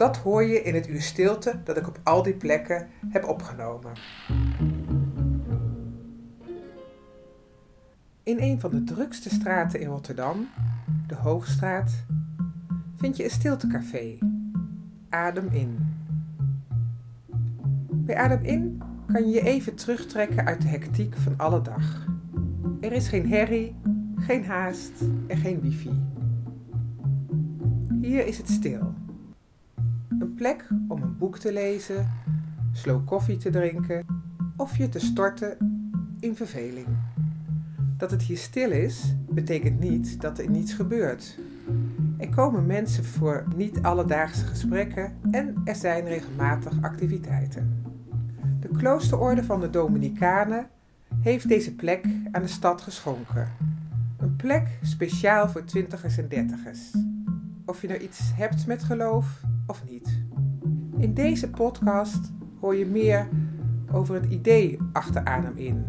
Dat hoor je in het uur stilte dat ik op al die plekken heb opgenomen. In een van de drukste straten in Rotterdam, de Hoogstraat, vind je een stiltecafé. Adem in. Bij Adem in kan je je even terugtrekken uit de hectiek van alle dag. Er is geen herrie, geen haast en geen wifi. Hier is het stil. Een plek om een boek te lezen, slow koffie te drinken of je te storten in verveling. Dat het hier stil is, betekent niet dat er niets gebeurt. Er komen mensen voor niet alledaagse gesprekken en er zijn regelmatig activiteiten. De kloosterorde van de Dominicanen heeft deze plek aan de stad geschonken. Een plek speciaal voor twintigers en dertigers. Of je nou iets hebt met geloof of niet. In deze podcast hoor je meer over het idee achter Adem in.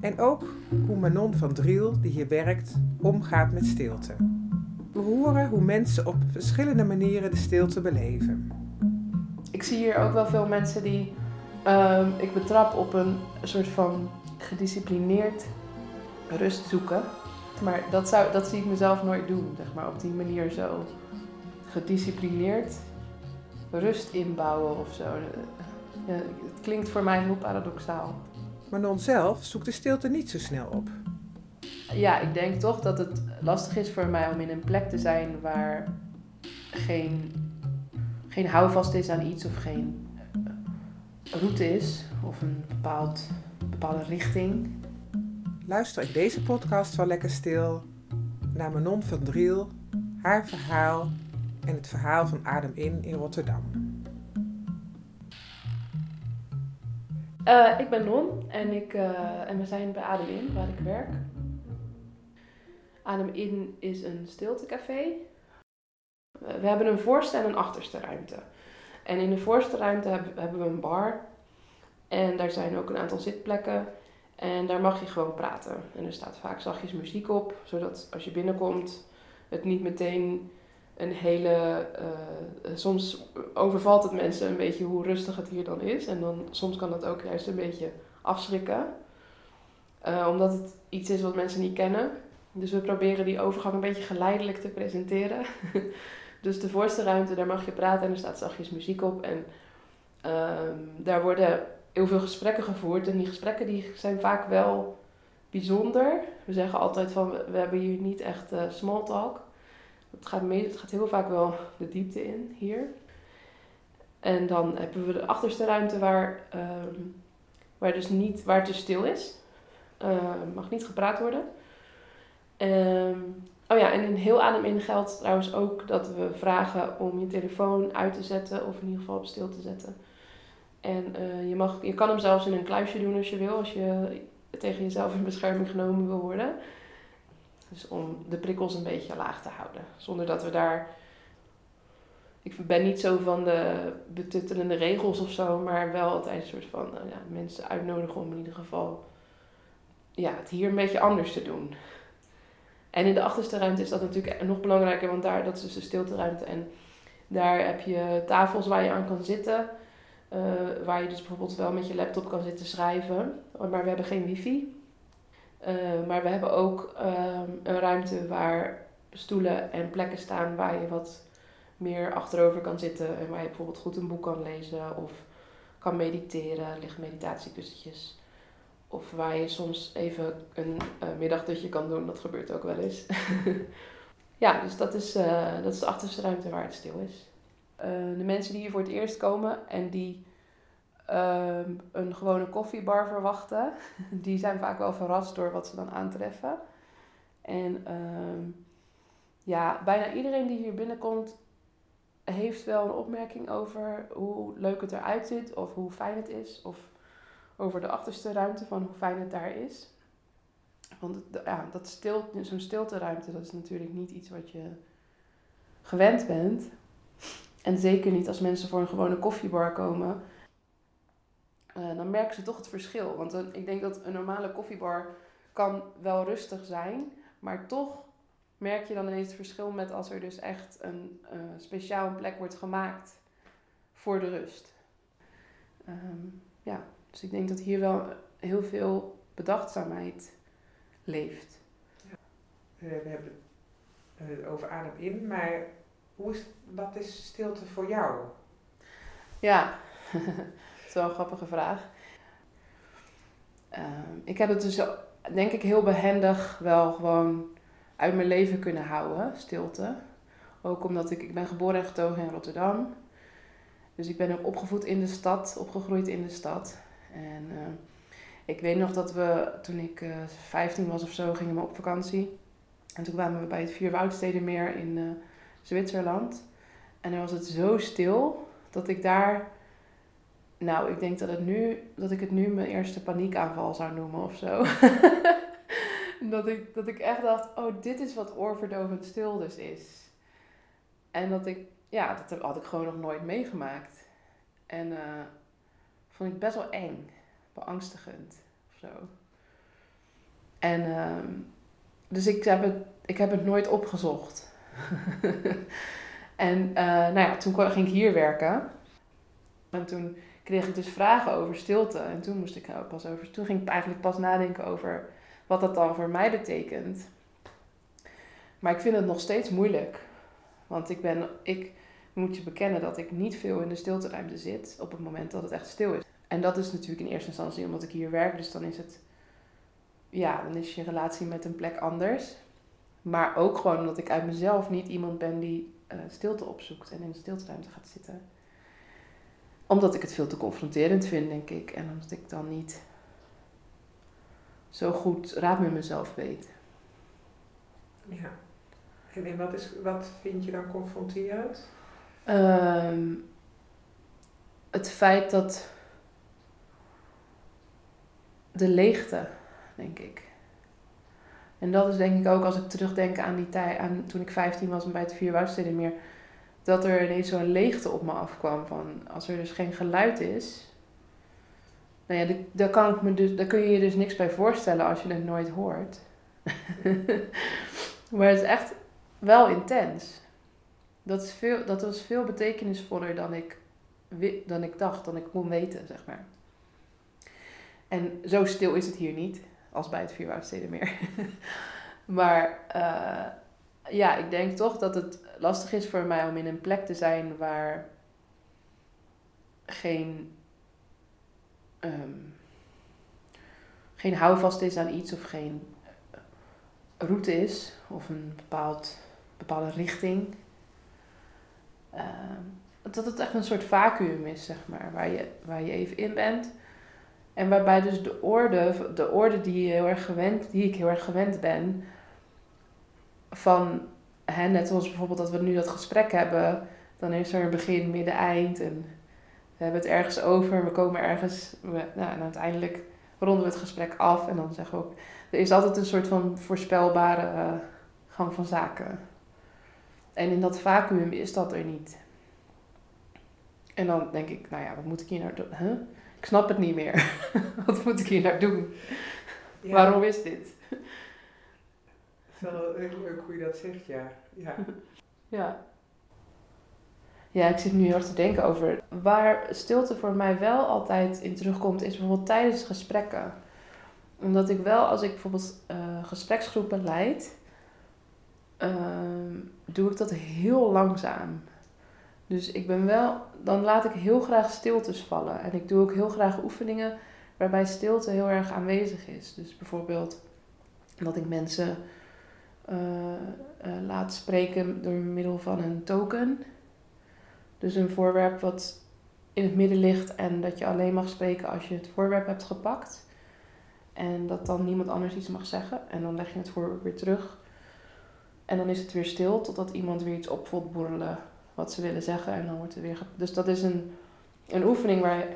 En ook hoe Manon van Driel, die hier werkt, omgaat met stilte. We horen hoe mensen op verschillende manieren de stilte beleven. Ik zie hier ook wel veel mensen die ehm, ik betrap op een soort van gedisciplineerd rust zoeken. Maar dat, zou, dat zie ik mezelf nooit doen, zeg maar, op die manier zo gedisciplineerd rust inbouwen of zo. Ja, het klinkt voor mij heel paradoxaal. Manon zelf zoekt de stilte niet zo snel op. Ja, ik denk toch dat het lastig is voor mij om in een plek te zijn waar geen, geen houvast is aan iets of geen eh, route is of een bepaald, bepaalde richting. Luister in deze podcast van Lekker Stil naar Manon van Driel, haar verhaal en het verhaal van Adem In in Rotterdam. Uh, ik ben Non en, ik, uh, en we zijn bij Adem In, waar ik werk. Adem In is een stiltecafé. We hebben een voorste en een achterste ruimte. En in de voorste ruimte hebben we een bar. En daar zijn ook een aantal zitplekken. En daar mag je gewoon praten. En er staat vaak zachtjes muziek op, zodat als je binnenkomt het niet meteen een hele. Uh, soms overvalt het mensen een beetje hoe rustig het hier dan is. En dan soms kan dat ook juist een beetje afschrikken. Uh, omdat het iets is wat mensen niet kennen. Dus we proberen die overgang een beetje geleidelijk te presenteren. dus de voorste ruimte, daar mag je praten en er staat zachtjes muziek op. En uh, daar worden heel veel gesprekken gevoerd. En die gesprekken die zijn vaak wel bijzonder. We zeggen altijd van we hebben hier niet echt uh, small talk. Het gaat, mee, gaat heel vaak wel de diepte in hier. En dan hebben we de achterste ruimte waar, um, waar, dus niet, waar het dus stil is. Uh, mag niet gepraat worden. Um, oh ja, en in heel adem in geldt trouwens ook dat we vragen om je telefoon uit te zetten of in ieder geval op stil te zetten. En uh, je, mag, je kan hem zelfs in een kluisje doen als je wil, als je tegen jezelf in bescherming genomen wil worden. Dus om de prikkels een beetje laag te houden. Zonder dat we daar. Ik ben niet zo van de betuttelende regels of zo, maar wel altijd een soort van nou ja, mensen uitnodigen om in ieder geval ja, het hier een beetje anders te doen. En in de achterste ruimte is dat natuurlijk nog belangrijker, want daar, dat is dus de stilte ruimte. En daar heb je tafels waar je aan kan zitten. Uh, waar je dus bijvoorbeeld wel met je laptop kan zitten schrijven. Maar we hebben geen wifi. Uh, maar we hebben ook uh, een ruimte waar stoelen en plekken staan waar je wat meer achterover kan zitten. En waar je bijvoorbeeld goed een boek kan lezen. Of kan mediteren, liggen meditatiekussentjes. Of waar je soms even een uh, middagdutje kan doen, dat gebeurt ook wel eens. ja, dus dat is, uh, dat is de achterste ruimte waar het stil is. De mensen die hier voor het eerst komen en die ehm, een gewone koffiebar verwachten, die zijn vaak wel verrast door wat ze dan aantreffen. En ehm, ja, bijna iedereen die hier binnenkomt heeft wel een opmerking over hoe leuk het eruit ziet of hoe fijn het is. Of over de achterste ruimte van hoe fijn het daar is. Want ja, dat stil, zo'n stilteruimte, dat is natuurlijk niet iets wat je gewend bent. En zeker niet als mensen voor een gewone koffiebar komen. Uh, dan merken ze toch het verschil. Want ik denk dat een normale koffiebar kan wel rustig zijn. Maar toch merk je dan ineens het verschil met als er dus echt een uh, speciaal plek wordt gemaakt voor de rust. Um, ja, dus ik denk dat hier wel heel veel bedachtzaamheid leeft. We hebben het over adem in, maar hoe is, wat is stilte voor jou? Ja, is wel een grappige vraag. Um, ik heb het dus denk ik heel behendig wel gewoon uit mijn leven kunnen houden, stilte. Ook omdat ik, ik ben geboren en getogen in Rotterdam. Dus ik ben ook opgevoed in de stad, opgegroeid in de stad. En uh, ik weet nog dat we, toen ik uh, eh, 15 was of zo, gingen we op vakantie. En toen kwamen we bij het Vierwoudstedenmeer in uh, Zwitserland. En dan was het zo stil dat ik daar nou, ik denk dat, het nu, dat ik het nu mijn eerste paniekaanval zou noemen of zo. dat, ik, dat ik echt dacht, oh, dit is wat oorverdovend stil dus is. En dat ik, ja, dat had ik gewoon nog nooit meegemaakt. En uh, vond ik best wel eng, beangstigend of zo. En uh, dus ik heb, het, ik heb het nooit opgezocht. en uh, nou ja, toen ging ik hier werken. En toen kreeg ik dus vragen over stilte. En toen moest ik pas over. Toen ging ik eigenlijk pas nadenken over wat dat dan voor mij betekent. Maar ik vind het nog steeds moeilijk. Want ik ben, ik moet je bekennen dat ik niet veel in de stilteruimte zit op het moment dat het echt stil is. En dat is natuurlijk in eerste instantie omdat ik hier werk, dus dan is het, ja, dan is je relatie met een plek anders. Maar ook gewoon omdat ik uit mezelf niet iemand ben die uh, stilte opzoekt en in de stilteruimte gaat zitten omdat ik het veel te confronterend vind, denk ik. En omdat ik dan niet zo goed raad met mezelf weet. Ja. En wat, is, wat vind je dan confronterend? Um, het feit dat de leegte, denk ik. En dat is denk ik ook als ik terugdenk aan die tijd, aan toen ik 15 was en bij het Vier meer dat er ineens zo'n leegte op me afkwam van als er dus geen geluid is. Nou ja, daar, kan ik me dus, daar kun je je dus niks bij voorstellen als je het nooit hoort. maar het is echt wel intens. Dat, is veel, dat was veel betekenisvoller dan ik, dan ik dacht, dan ik kon weten, zeg maar. En zo stil is het hier niet, als bij het Vierwoudstedenmeer. maar uh, ja, ik denk toch dat het lastig is voor mij om in een plek te zijn waar geen, um, geen houvast is aan iets of geen route is of een bepaald, bepaalde richting. Um, dat het echt een soort vacuüm is, zeg maar, waar je, waar je even in bent. En waarbij dus de orde, de orde die, je heel erg gewend, die ik heel erg gewend ben, van, hè, net zoals bijvoorbeeld dat we nu dat gesprek hebben, dan is er een begin, midden, eind en we hebben het ergens over, we komen ergens, we, nou, en uiteindelijk ronden we het gesprek af en dan zeggen we ook, er is altijd een soort van voorspelbare uh, gang van zaken. En in dat vacuüm is dat er niet. En dan denk ik, nou ja, wat moet ik hier nou doen? Huh? Ik snap het niet meer. wat moet ik hier nou doen? Waarom is dit? Is wel heel leuk hoe je dat zegt, ja. Ja. ja. Ja, ik zit nu heel erg te denken over waar stilte voor mij wel altijd in terugkomt, is bijvoorbeeld tijdens gesprekken. Omdat ik wel, als ik bijvoorbeeld uh, gespreksgroepen leid, uh, doe ik dat heel langzaam. Dus ik ben wel, dan laat ik heel graag stiltes vallen. En ik doe ook heel graag oefeningen waarbij stilte heel erg aanwezig is. Dus bijvoorbeeld dat ik mensen laat spreken door middel van een token. Dus een voorwerp wat in het midden ligt en dat je alleen mag spreken als je het voorwerp hebt gepakt. En dat dan niemand anders iets mag zeggen. En dan leg je het voorwerp weer terug. En dan is het weer stil totdat iemand weer iets op voelt borrelen wat ze willen zeggen. En dan wordt het weer. Dus dat is een, een oefening waar,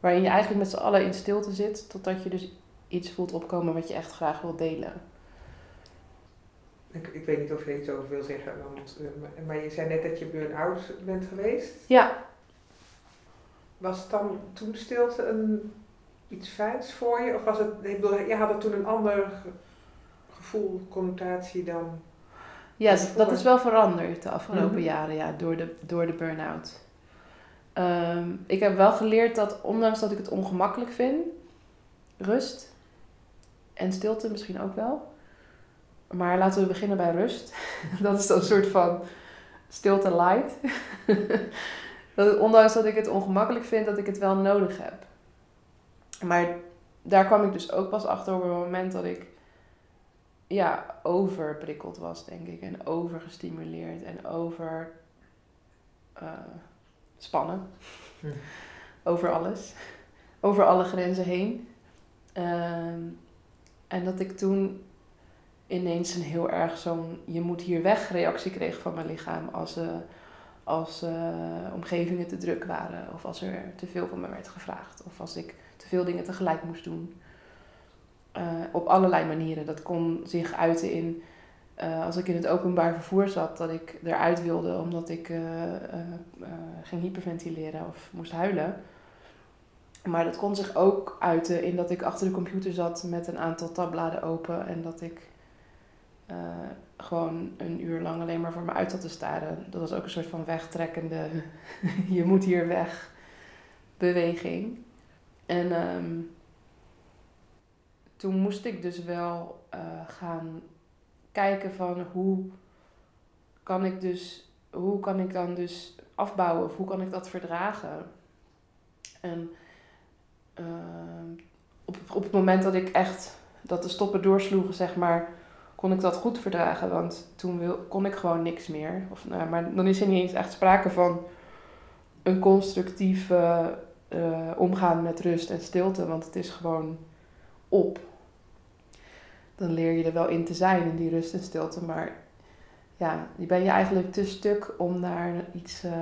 waarin je eigenlijk met z'n allen in stilte zit. Totdat je dus iets voelt opkomen wat je echt graag wil delen. Ik, ik weet niet of je iets over wil zeggen, want, eh, maar je zei net dat je burn-out bent geweest. Ja. Was dan toen stilte een, iets fijns voor je? Of was het, ik bedoel, je had toen een ander gevoel, connotatie dan ja, dat is wel veranderd de afgelopen mhm. jaren, ja, door de, door de burn-out. Ehm, ik heb wel geleerd dat, ondanks dat ik het ongemakkelijk vind, rust en stilte misschien ook wel. Maar laten we beginnen bij rust. dat is dan een soort van stilte light. dat, ondanks dat ik het ongemakkelijk vind, dat ik het wel nodig heb. Maar daar kwam ik dus ook pas achter op het moment dat ik ja, overprikkeld was, denk ik. En overgestimuleerd en over uh, spannen. Hm. over alles. Over alle grenzen heen. Ehm, en dat ik toen ineens een heel erg zo'n je moet hier weg reactie kreeg van mijn lichaam als, uh, als uh, omgevingen te druk waren of als er te veel van me werd gevraagd of als ik te veel dingen tegelijk moest doen. Uh, op allerlei manieren. Dat kon zich uiten in als ik in het openbaar vervoer zat, dat ik eruit wilde omdat ik ging hyperventileren of moest huilen. Maar dat kon zich ook uiten in dat ik achter de computer zat met een aantal tabbladen open en dat ik gewoon een uur lang alleen maar voor me uit zat te staren. Dat was ook een soort van wegtrekkende, je moet hier weg beweging. En um, toen moest ik dus wel uh, gaan kijken van hoe kan ik dus, hoe kan ik dan dus afbouwen of hoe kan ik dat verdragen. En uh, op, op het moment dat ik echt, dat de stoppen doorsloegen, zeg maar, kon ik dat goed verdragen. Want toen wil, kon ik gewoon niks meer. Of, nou, maar dan is er niet eens echt sprake van een constructief uh, omgaan met rust en stilte. Want het is gewoon op dan leer je er wel in te zijn in die rust en stilte. Maar ja, die ben je eigenlijk te stuk om daar iets uh,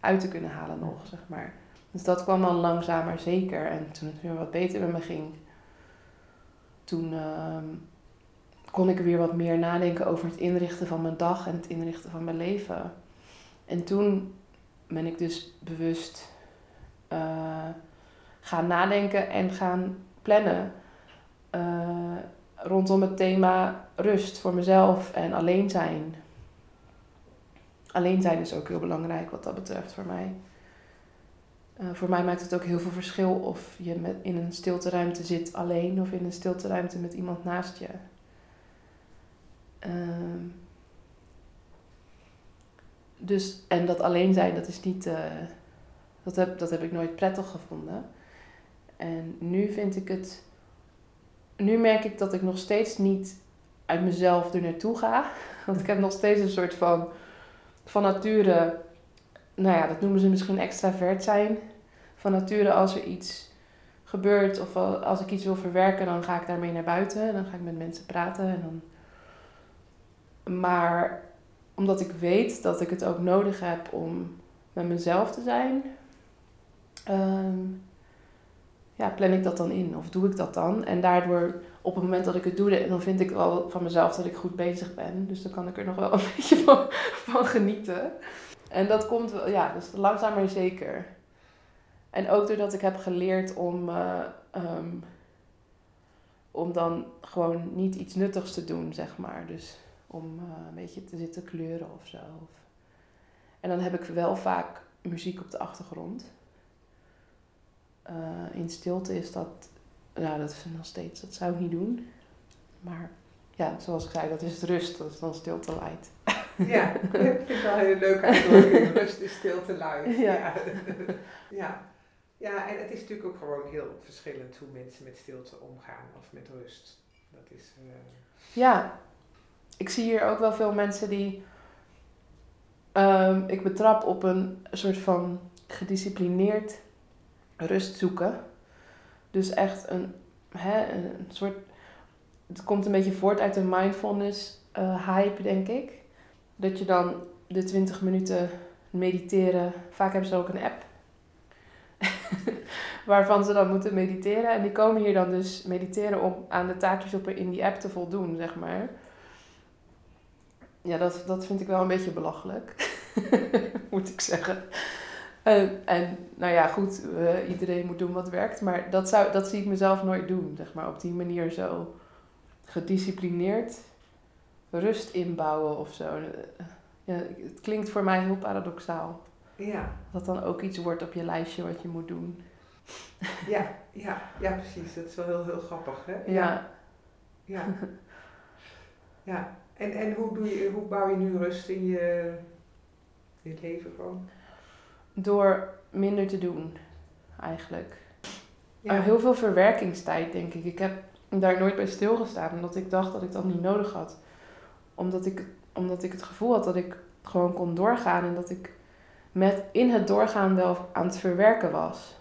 uit te kunnen halen nog, zeg maar. Dus dat kwam dan langzaam maar zeker. En toen het weer wat beter met me ging, toen uh, kon ik weer wat meer nadenken over het inrichten van mijn dag en het inrichten van mijn leven. En toen ben ik dus bewust uh, gaan nadenken en gaan plannen. Uh, rondom het thema rust voor mezelf en alleen zijn. Alleen zijn is ook heel belangrijk wat dat betreft voor mij. Uh, voor mij maakt het ook heel veel verschil of je in een stilteruimte zit alleen of in een stilteruimte met iemand naast je. Uh, dus, en dat alleen zijn, dat is niet. Uh, dat, heb, dat heb ik nooit prettig gevonden. En nu vind ik het nu merk ik dat ik nog steeds niet uit mezelf er naartoe ga. Want ik heb nog steeds een soort van, van nature, nou ja, dat noemen ze misschien extravert zijn. Van nature als er iets gebeurt of als ik iets wil verwerken, dan ga ik daarmee naar buiten. En dan ga ik met mensen praten. En dan... Maar omdat ik weet dat ik het ook nodig heb om met mezelf te zijn, ehm, ja, plan ik dat dan in of doe ik dat dan? En daardoor, op het moment dat ik het doe, dan vind ik wel van mezelf dat ik goed bezig ben. Dus dan kan ik er nog wel een beetje van, genieten. En dat komt wel, ja, dus langzaam maar zeker. En ook doordat ik heb geleerd om, uh, um, om dan gewoon niet iets nuttigs te doen, zeg maar. Dus om uh, een beetje te zitten kleuren of zo. En dan heb ik wel vaak muziek op de achtergrond. Uh, in stilte is dat, ja, dat is nog steeds, dat zou ik niet doen. Maar ja, zoals ik zei, dat is rust, dat is dan stilte light. Ja, ik vind het wel een hele leuke uitdrukking. Rust is stilte. Ja. Ja. ja. Ja, en het is natuurlijk ook gewoon heel verschillend hoe mensen met stilte omgaan of met rust. Dat is. eh, Ja, ik zie hier ook wel veel mensen die. ehm, ik betrap op een soort van gedisciplineerd rust zoeken. Dus echt een, hè, een soort. Het komt een beetje voort uit de mindfulness eh, hype, denk ik. Dat je dan de 20 minuten mediteren. Vaak hebben ze ook een app. waarvan ze dan moeten mediteren. En die komen hier dan dus mediteren om aan de taakjes op in die app te voldoen, zeg maar. Ja, dat, dat vind ik wel een beetje belachelijk, moet ik zeggen. En, en nou ja, goed, iedereen moet doen wat werkt, maar dat, zou, dat zie ik mezelf nooit doen, zeg maar. Op die manier zo gedisciplineerd rust inbouwen of zo. Ja, het klinkt voor mij heel paradoxaal. ja, Dat dan ook iets wordt op je lijstje wat je moet doen. ja, ja, ja, precies. Dat is wel heel, heel grappig, hè? Ja, Ja. ja. En, en hoe, doe je, hoe bouw je nu rust in je, in leven gewoon? door minder te doen, eigenlijk. Ja. Uh, heel veel verwerkingstijd, denk ik. Ik heb daar nooit bij stilgestaan, omdat ik dacht dat ik dat niet nodig had. Omdat ik, omdat ik het gevoel had dat ik gewoon kon doorgaan en dat ik met in het doorgaan wel aan het verwerken was.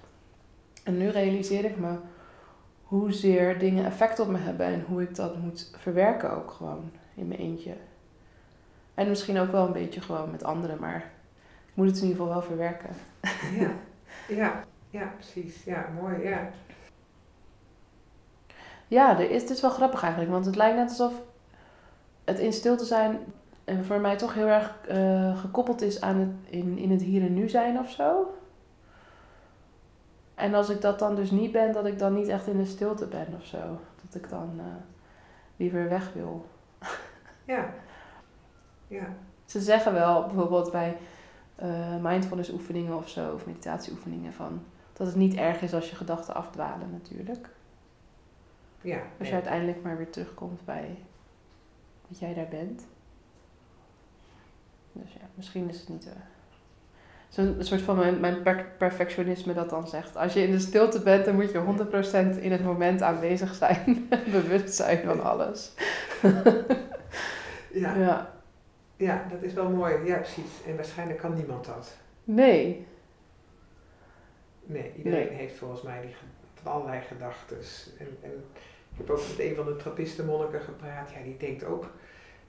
En nu realiseer ik me hoezeer dingen effect op me hebben en hoe ik dat moet verwerken ook gewoon in mijn eentje. En misschien ook wel een beetje gewoon met anderen, maar ik moet het in ieder geval wel verwerken. Ja, ja, ja, precies. Ja, mooi, ja. Ja, er is, het is wel grappig eigenlijk, want het lijkt net alsof het in stilte zijn eh, voor mij toch heel erg eh, gekoppeld is aan het in, in het hier en nu zijn of zo. En als ik dat dan dus niet ben, dat ik dan niet echt in de stilte ben of zo. Dat ik dan eh, liever weg wil. Ja. Ja. Ze zeggen wel bijvoorbeeld bij eh, mindfulness oefeningen of zo, of meditatieoefeningen, van, dat het niet erg is als je gedachten afdwalen natuurlijk. Ja. Als je uiteindelijk maar weer terugkomt bij dat jij daar bent. Dus ja, misschien is het niet. eh Zo'n een soort van mijn, mijn per- perfectionisme dat dan zegt. Als je in de stilte bent, dan moet je 100% in het moment aanwezig zijn. Bewust zijn van alles. Ja. Ja. ja, dat is wel mooi. Ja, precies. En waarschijnlijk kan niemand dat. Nee. Nee, iedereen Nee. heeft volgens mij die, allerlei gedachten. En, en ik heb ook met een van de trappistenmonniken gepraat. Ja, die denkt ook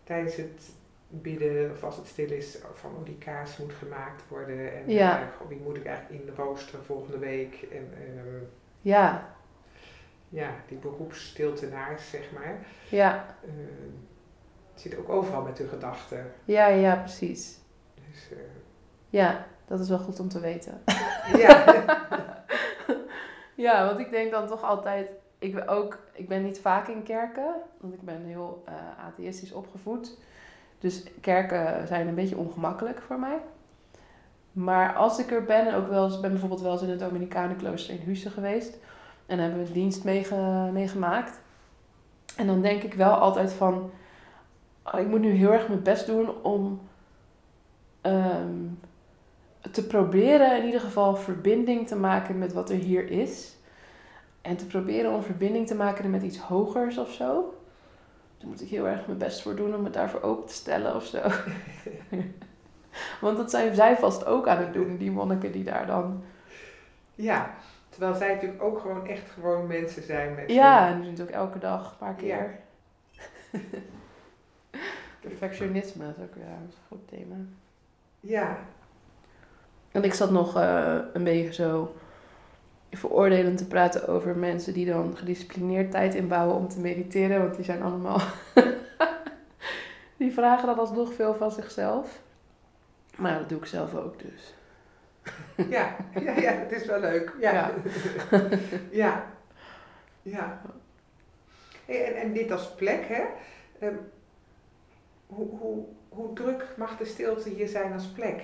tijdens het bidden of als het stil is van hoe die kaas moet gemaakt worden. En Ja. eh, goh, wie moet ik eigenlijk inroosteren volgende week. En ehm, Ja. ja, die beroepsstiltenaars, zeg maar. Ja. ehm zitten ook overal met hun gedachten. Ja, ja, precies. Dus, eh, Ja, dat is wel goed om te weten. ja. Ja, want ik denk dan toch altijd. Ik ben, ook, ik ben niet vaak in kerken, want ik ben heel eh atheïstisch opgevoed. Dus kerken zijn een beetje ongemakkelijk voor mij. Maar als ik er ben, en ook wel eens, ben bijvoorbeeld wel eens in het Dominicanenklooster in Husse geweest. En hebben we dienst meege, meegemaakt. En dan denk ik wel altijd van, oh, ik moet nu heel erg mijn best doen om ehm, te proberen in ieder geval verbinding te maken met wat er hier is. En te proberen om verbinding te maken met iets hogers of zo. Daar moet ik heel erg mijn best voor doen om het daarvoor open te stellen of zo. Want dat zijn zij vast ook aan het doen, die monniken die daar dan... ja, terwijl zij natuurlijk ook gewoon echt gewoon mensen zijn met Ja, en die doen het ook elke dag, een paar keer. Perfectionisme is ook ja, een goed thema. ja, En ik zat nog eh, een beetje zo veroordelend te praten over mensen die dan gedisciplineerd tijd inbouwen om te mediteren. Want die zijn allemaal... die vragen dan alsnog veel van zichzelf. Maar dat doe ik zelf ook dus. ja, ja, ja, het is wel leuk. Ja, Ja. ja. ja. Hey, en, en dit als plek, hè? Ehm, hoe, hoe, hoe druk mag de stilte hier zijn als plek?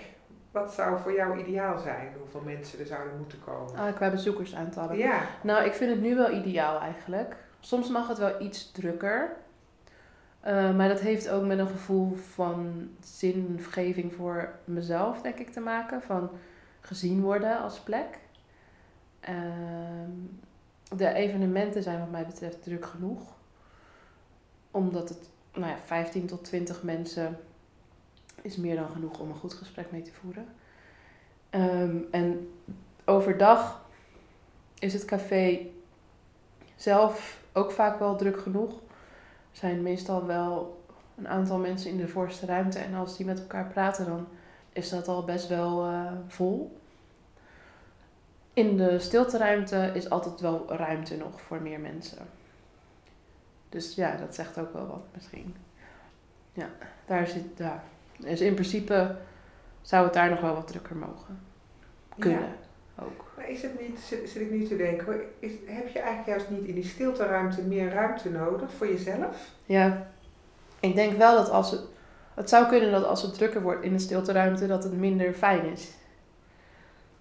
Wat zou voor jou ideaal zijn? Hoeveel mensen er zouden moeten komen? Ah, qua bezoekersaantallen. Ja, Nou, ik vind het nu wel ideaal eigenlijk. Soms mag het wel iets drukker. Uh, maar dat heeft ook met een gevoel van zingeving voor mezelf, denk ik, te maken. Van gezien worden als plek. Uh, de evenementen zijn wat mij betreft druk genoeg. Omdat het, nou ja, 15 tot 20 mensen is meer dan genoeg om een goed gesprek mee te voeren. Um, en overdag is het café zelf ook vaak wel druk genoeg. Er zijn meestal wel een aantal mensen in de voorste ruimte. En als die met elkaar praten, dan is dat al best wel uh, vol. In de stilteruimte is altijd wel ruimte nog voor meer mensen. Dus ja, dat zegt ook wel wat misschien. Ja, daar zit, ja. Dus in principe zou het daar nog wel wat drukker mogen kunnen. Ja. Ook. Maar is het niet, zit, zit ik niet te denken, is, heb je eigenlijk juist niet in die stilteruimte meer ruimte nodig voor jezelf? Ja, ik denk wel dat als het, het zou kunnen dat als het drukker wordt in de stilteruimte, dat het minder fijn is.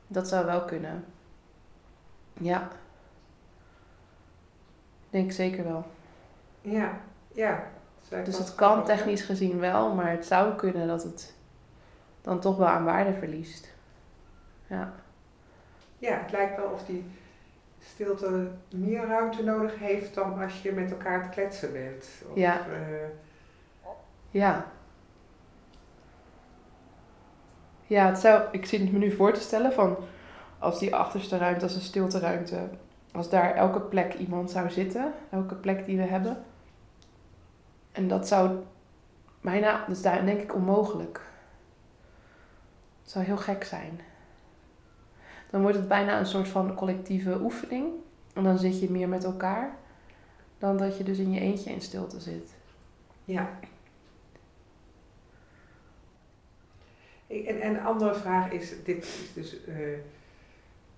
Dat zou wel kunnen. Ja. Denk zeker wel. Ja, ja. Dus het kan technisch gezien wel, maar het zou kunnen dat het dan toch wel aan waarde verliest. Ja. Ja, het lijkt wel of die stilte meer ruimte nodig heeft dan als je met elkaar te kletsen bent. Of, ja. Uh... Ja. Ja, het zou, ik zit me nu voor te stellen van als die achterste ruimte, als een stilte ruimte, als daar elke plek iemand zou zitten, elke plek die we hebben. En dat zou bijna, dus daar denk ik onmogelijk. Het zou heel gek zijn. Dan wordt het bijna een soort van collectieve oefening. En dan zit je meer met elkaar dan dat je dus in je eentje in stilte zit. Ja. En, en een andere vraag is, dit is dus,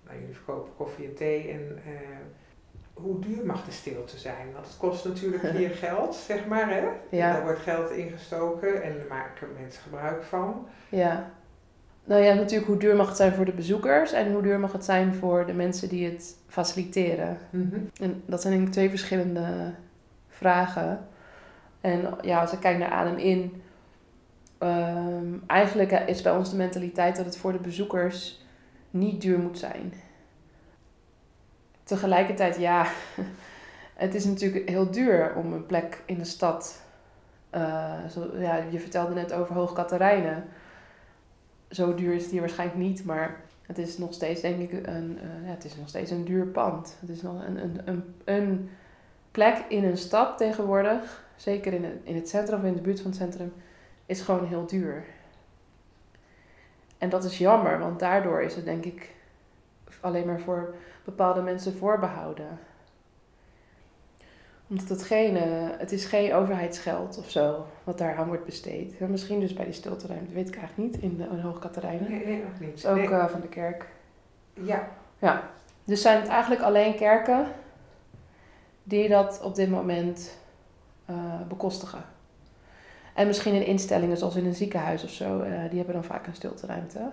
nou, jullie verkopen koffie en thee en uh, hoe duur mag de stilte zijn? Want het kost natuurlijk meer geld, zeg maar. Hè? Ja. Daar wordt geld ingestoken en daar maken mensen gebruik van. Ja. Nou ja, natuurlijk hoe duur mag het zijn voor de bezoekers en hoe duur mag het zijn voor de mensen die het faciliteren. Mm En dat zijn denk twee verschillende vragen. En ja, als ik kijk naar Adem In, um, eigenlijk is bij ons de mentaliteit dat het voor de bezoekers niet duur moet zijn. Tegelijkertijd, ja, het is natuurlijk heel duur om een plek in de stad. Uh, zo, ja, je vertelde net over Hoog Katerijnen zo duur is het hier waarschijnlijk niet, maar het is nog steeds, denk ik, een, uh, ja, het is nog steeds een duur pand. Het is nog een, een, een, een plek in een stad tegenwoordig, zeker in in het centrum of in de buurt van het centrum, is gewoon heel duur. En dat is jammer, want daardoor is het denk ik alleen maar voor bepaalde mensen voorbehouden omdat het geen, uh, het is geen overheidsgeld of zo wat daar aan wordt besteed. misschien dus bij die stilteruimte, weet ik eigenlijk niet, in, de, in Hoge Katerijnen. Nee, nee, ook niet. ook nee. uh, van de kerk. Ja. Ja. Dus zijn het eigenlijk alleen kerken die dat op dit moment uh, bekostigen. En misschien in instellingen zoals in een ziekenhuis of zo, die hebben dan vaak een stilteruimte.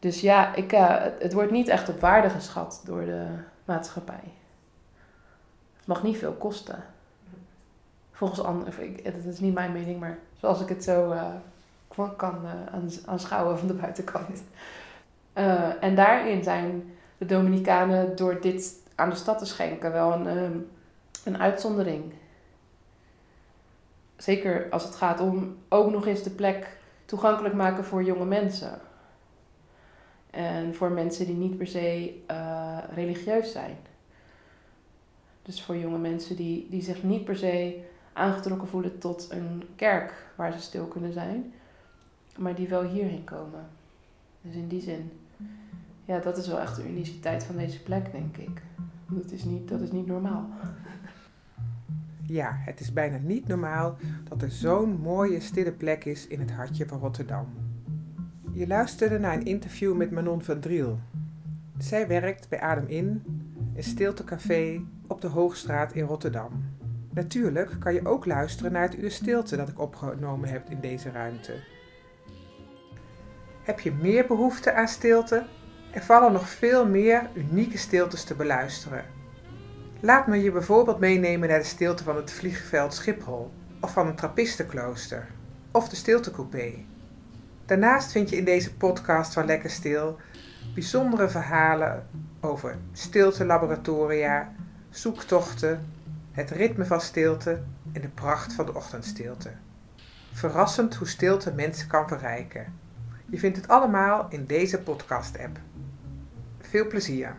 Dus ja, ik, het, het wordt niet echt op waarde geschat door de maatschappij mag niet veel kosten. Volgens anderen, dat is niet mijn mening, maar zoals ik het zo uh, kan uh, aanschouwen van de buitenkant. En daarin zijn de Dominicanen door dit aan de stad te schenken wel een, um, een uitzondering. Zeker als het gaat om ook nog eens de plek toegankelijk maken voor jonge mensen. En voor mensen die niet per se religieus zijn. Dus voor jonge mensen die, die zich niet per se aangetrokken voelen tot een kerk waar ze stil kunnen zijn, maar die wel hierheen komen. Dus in die zin, ja, dat is wel echt de uniciteit van deze plek, denk ik. Dat is niet, dat is niet normaal. Ja, het is bijna niet normaal dat er zo'n mooie stille plek is in het hartje van Rotterdam. Je luisterde naar een interview met Manon van Driel. Zij werkt bij Adem In, een stiltecafé op de Hoogstraat in Rotterdam. Natuurlijk kan je ook luisteren naar het uur stilte dat ik opgenomen heb in deze ruimte. Heb je meer behoefte aan stilte? Er vallen nog veel meer unieke stiltes te beluisteren. Laat me je bijvoorbeeld meenemen naar de stilte van het vliegveld Schiphol of van een trappistenklooster of de stiltecoupé. Daarnaast vind je in deze podcast van Lekker Stil bijzondere verhalen over stiltelaboratoria, zoektochten, het ritme van stilte en de pracht van de ochtendstilte. Verrassend hoe stilte mensen kan verrijken. Je vindt het allemaal in deze podcast-app. Veel plezier!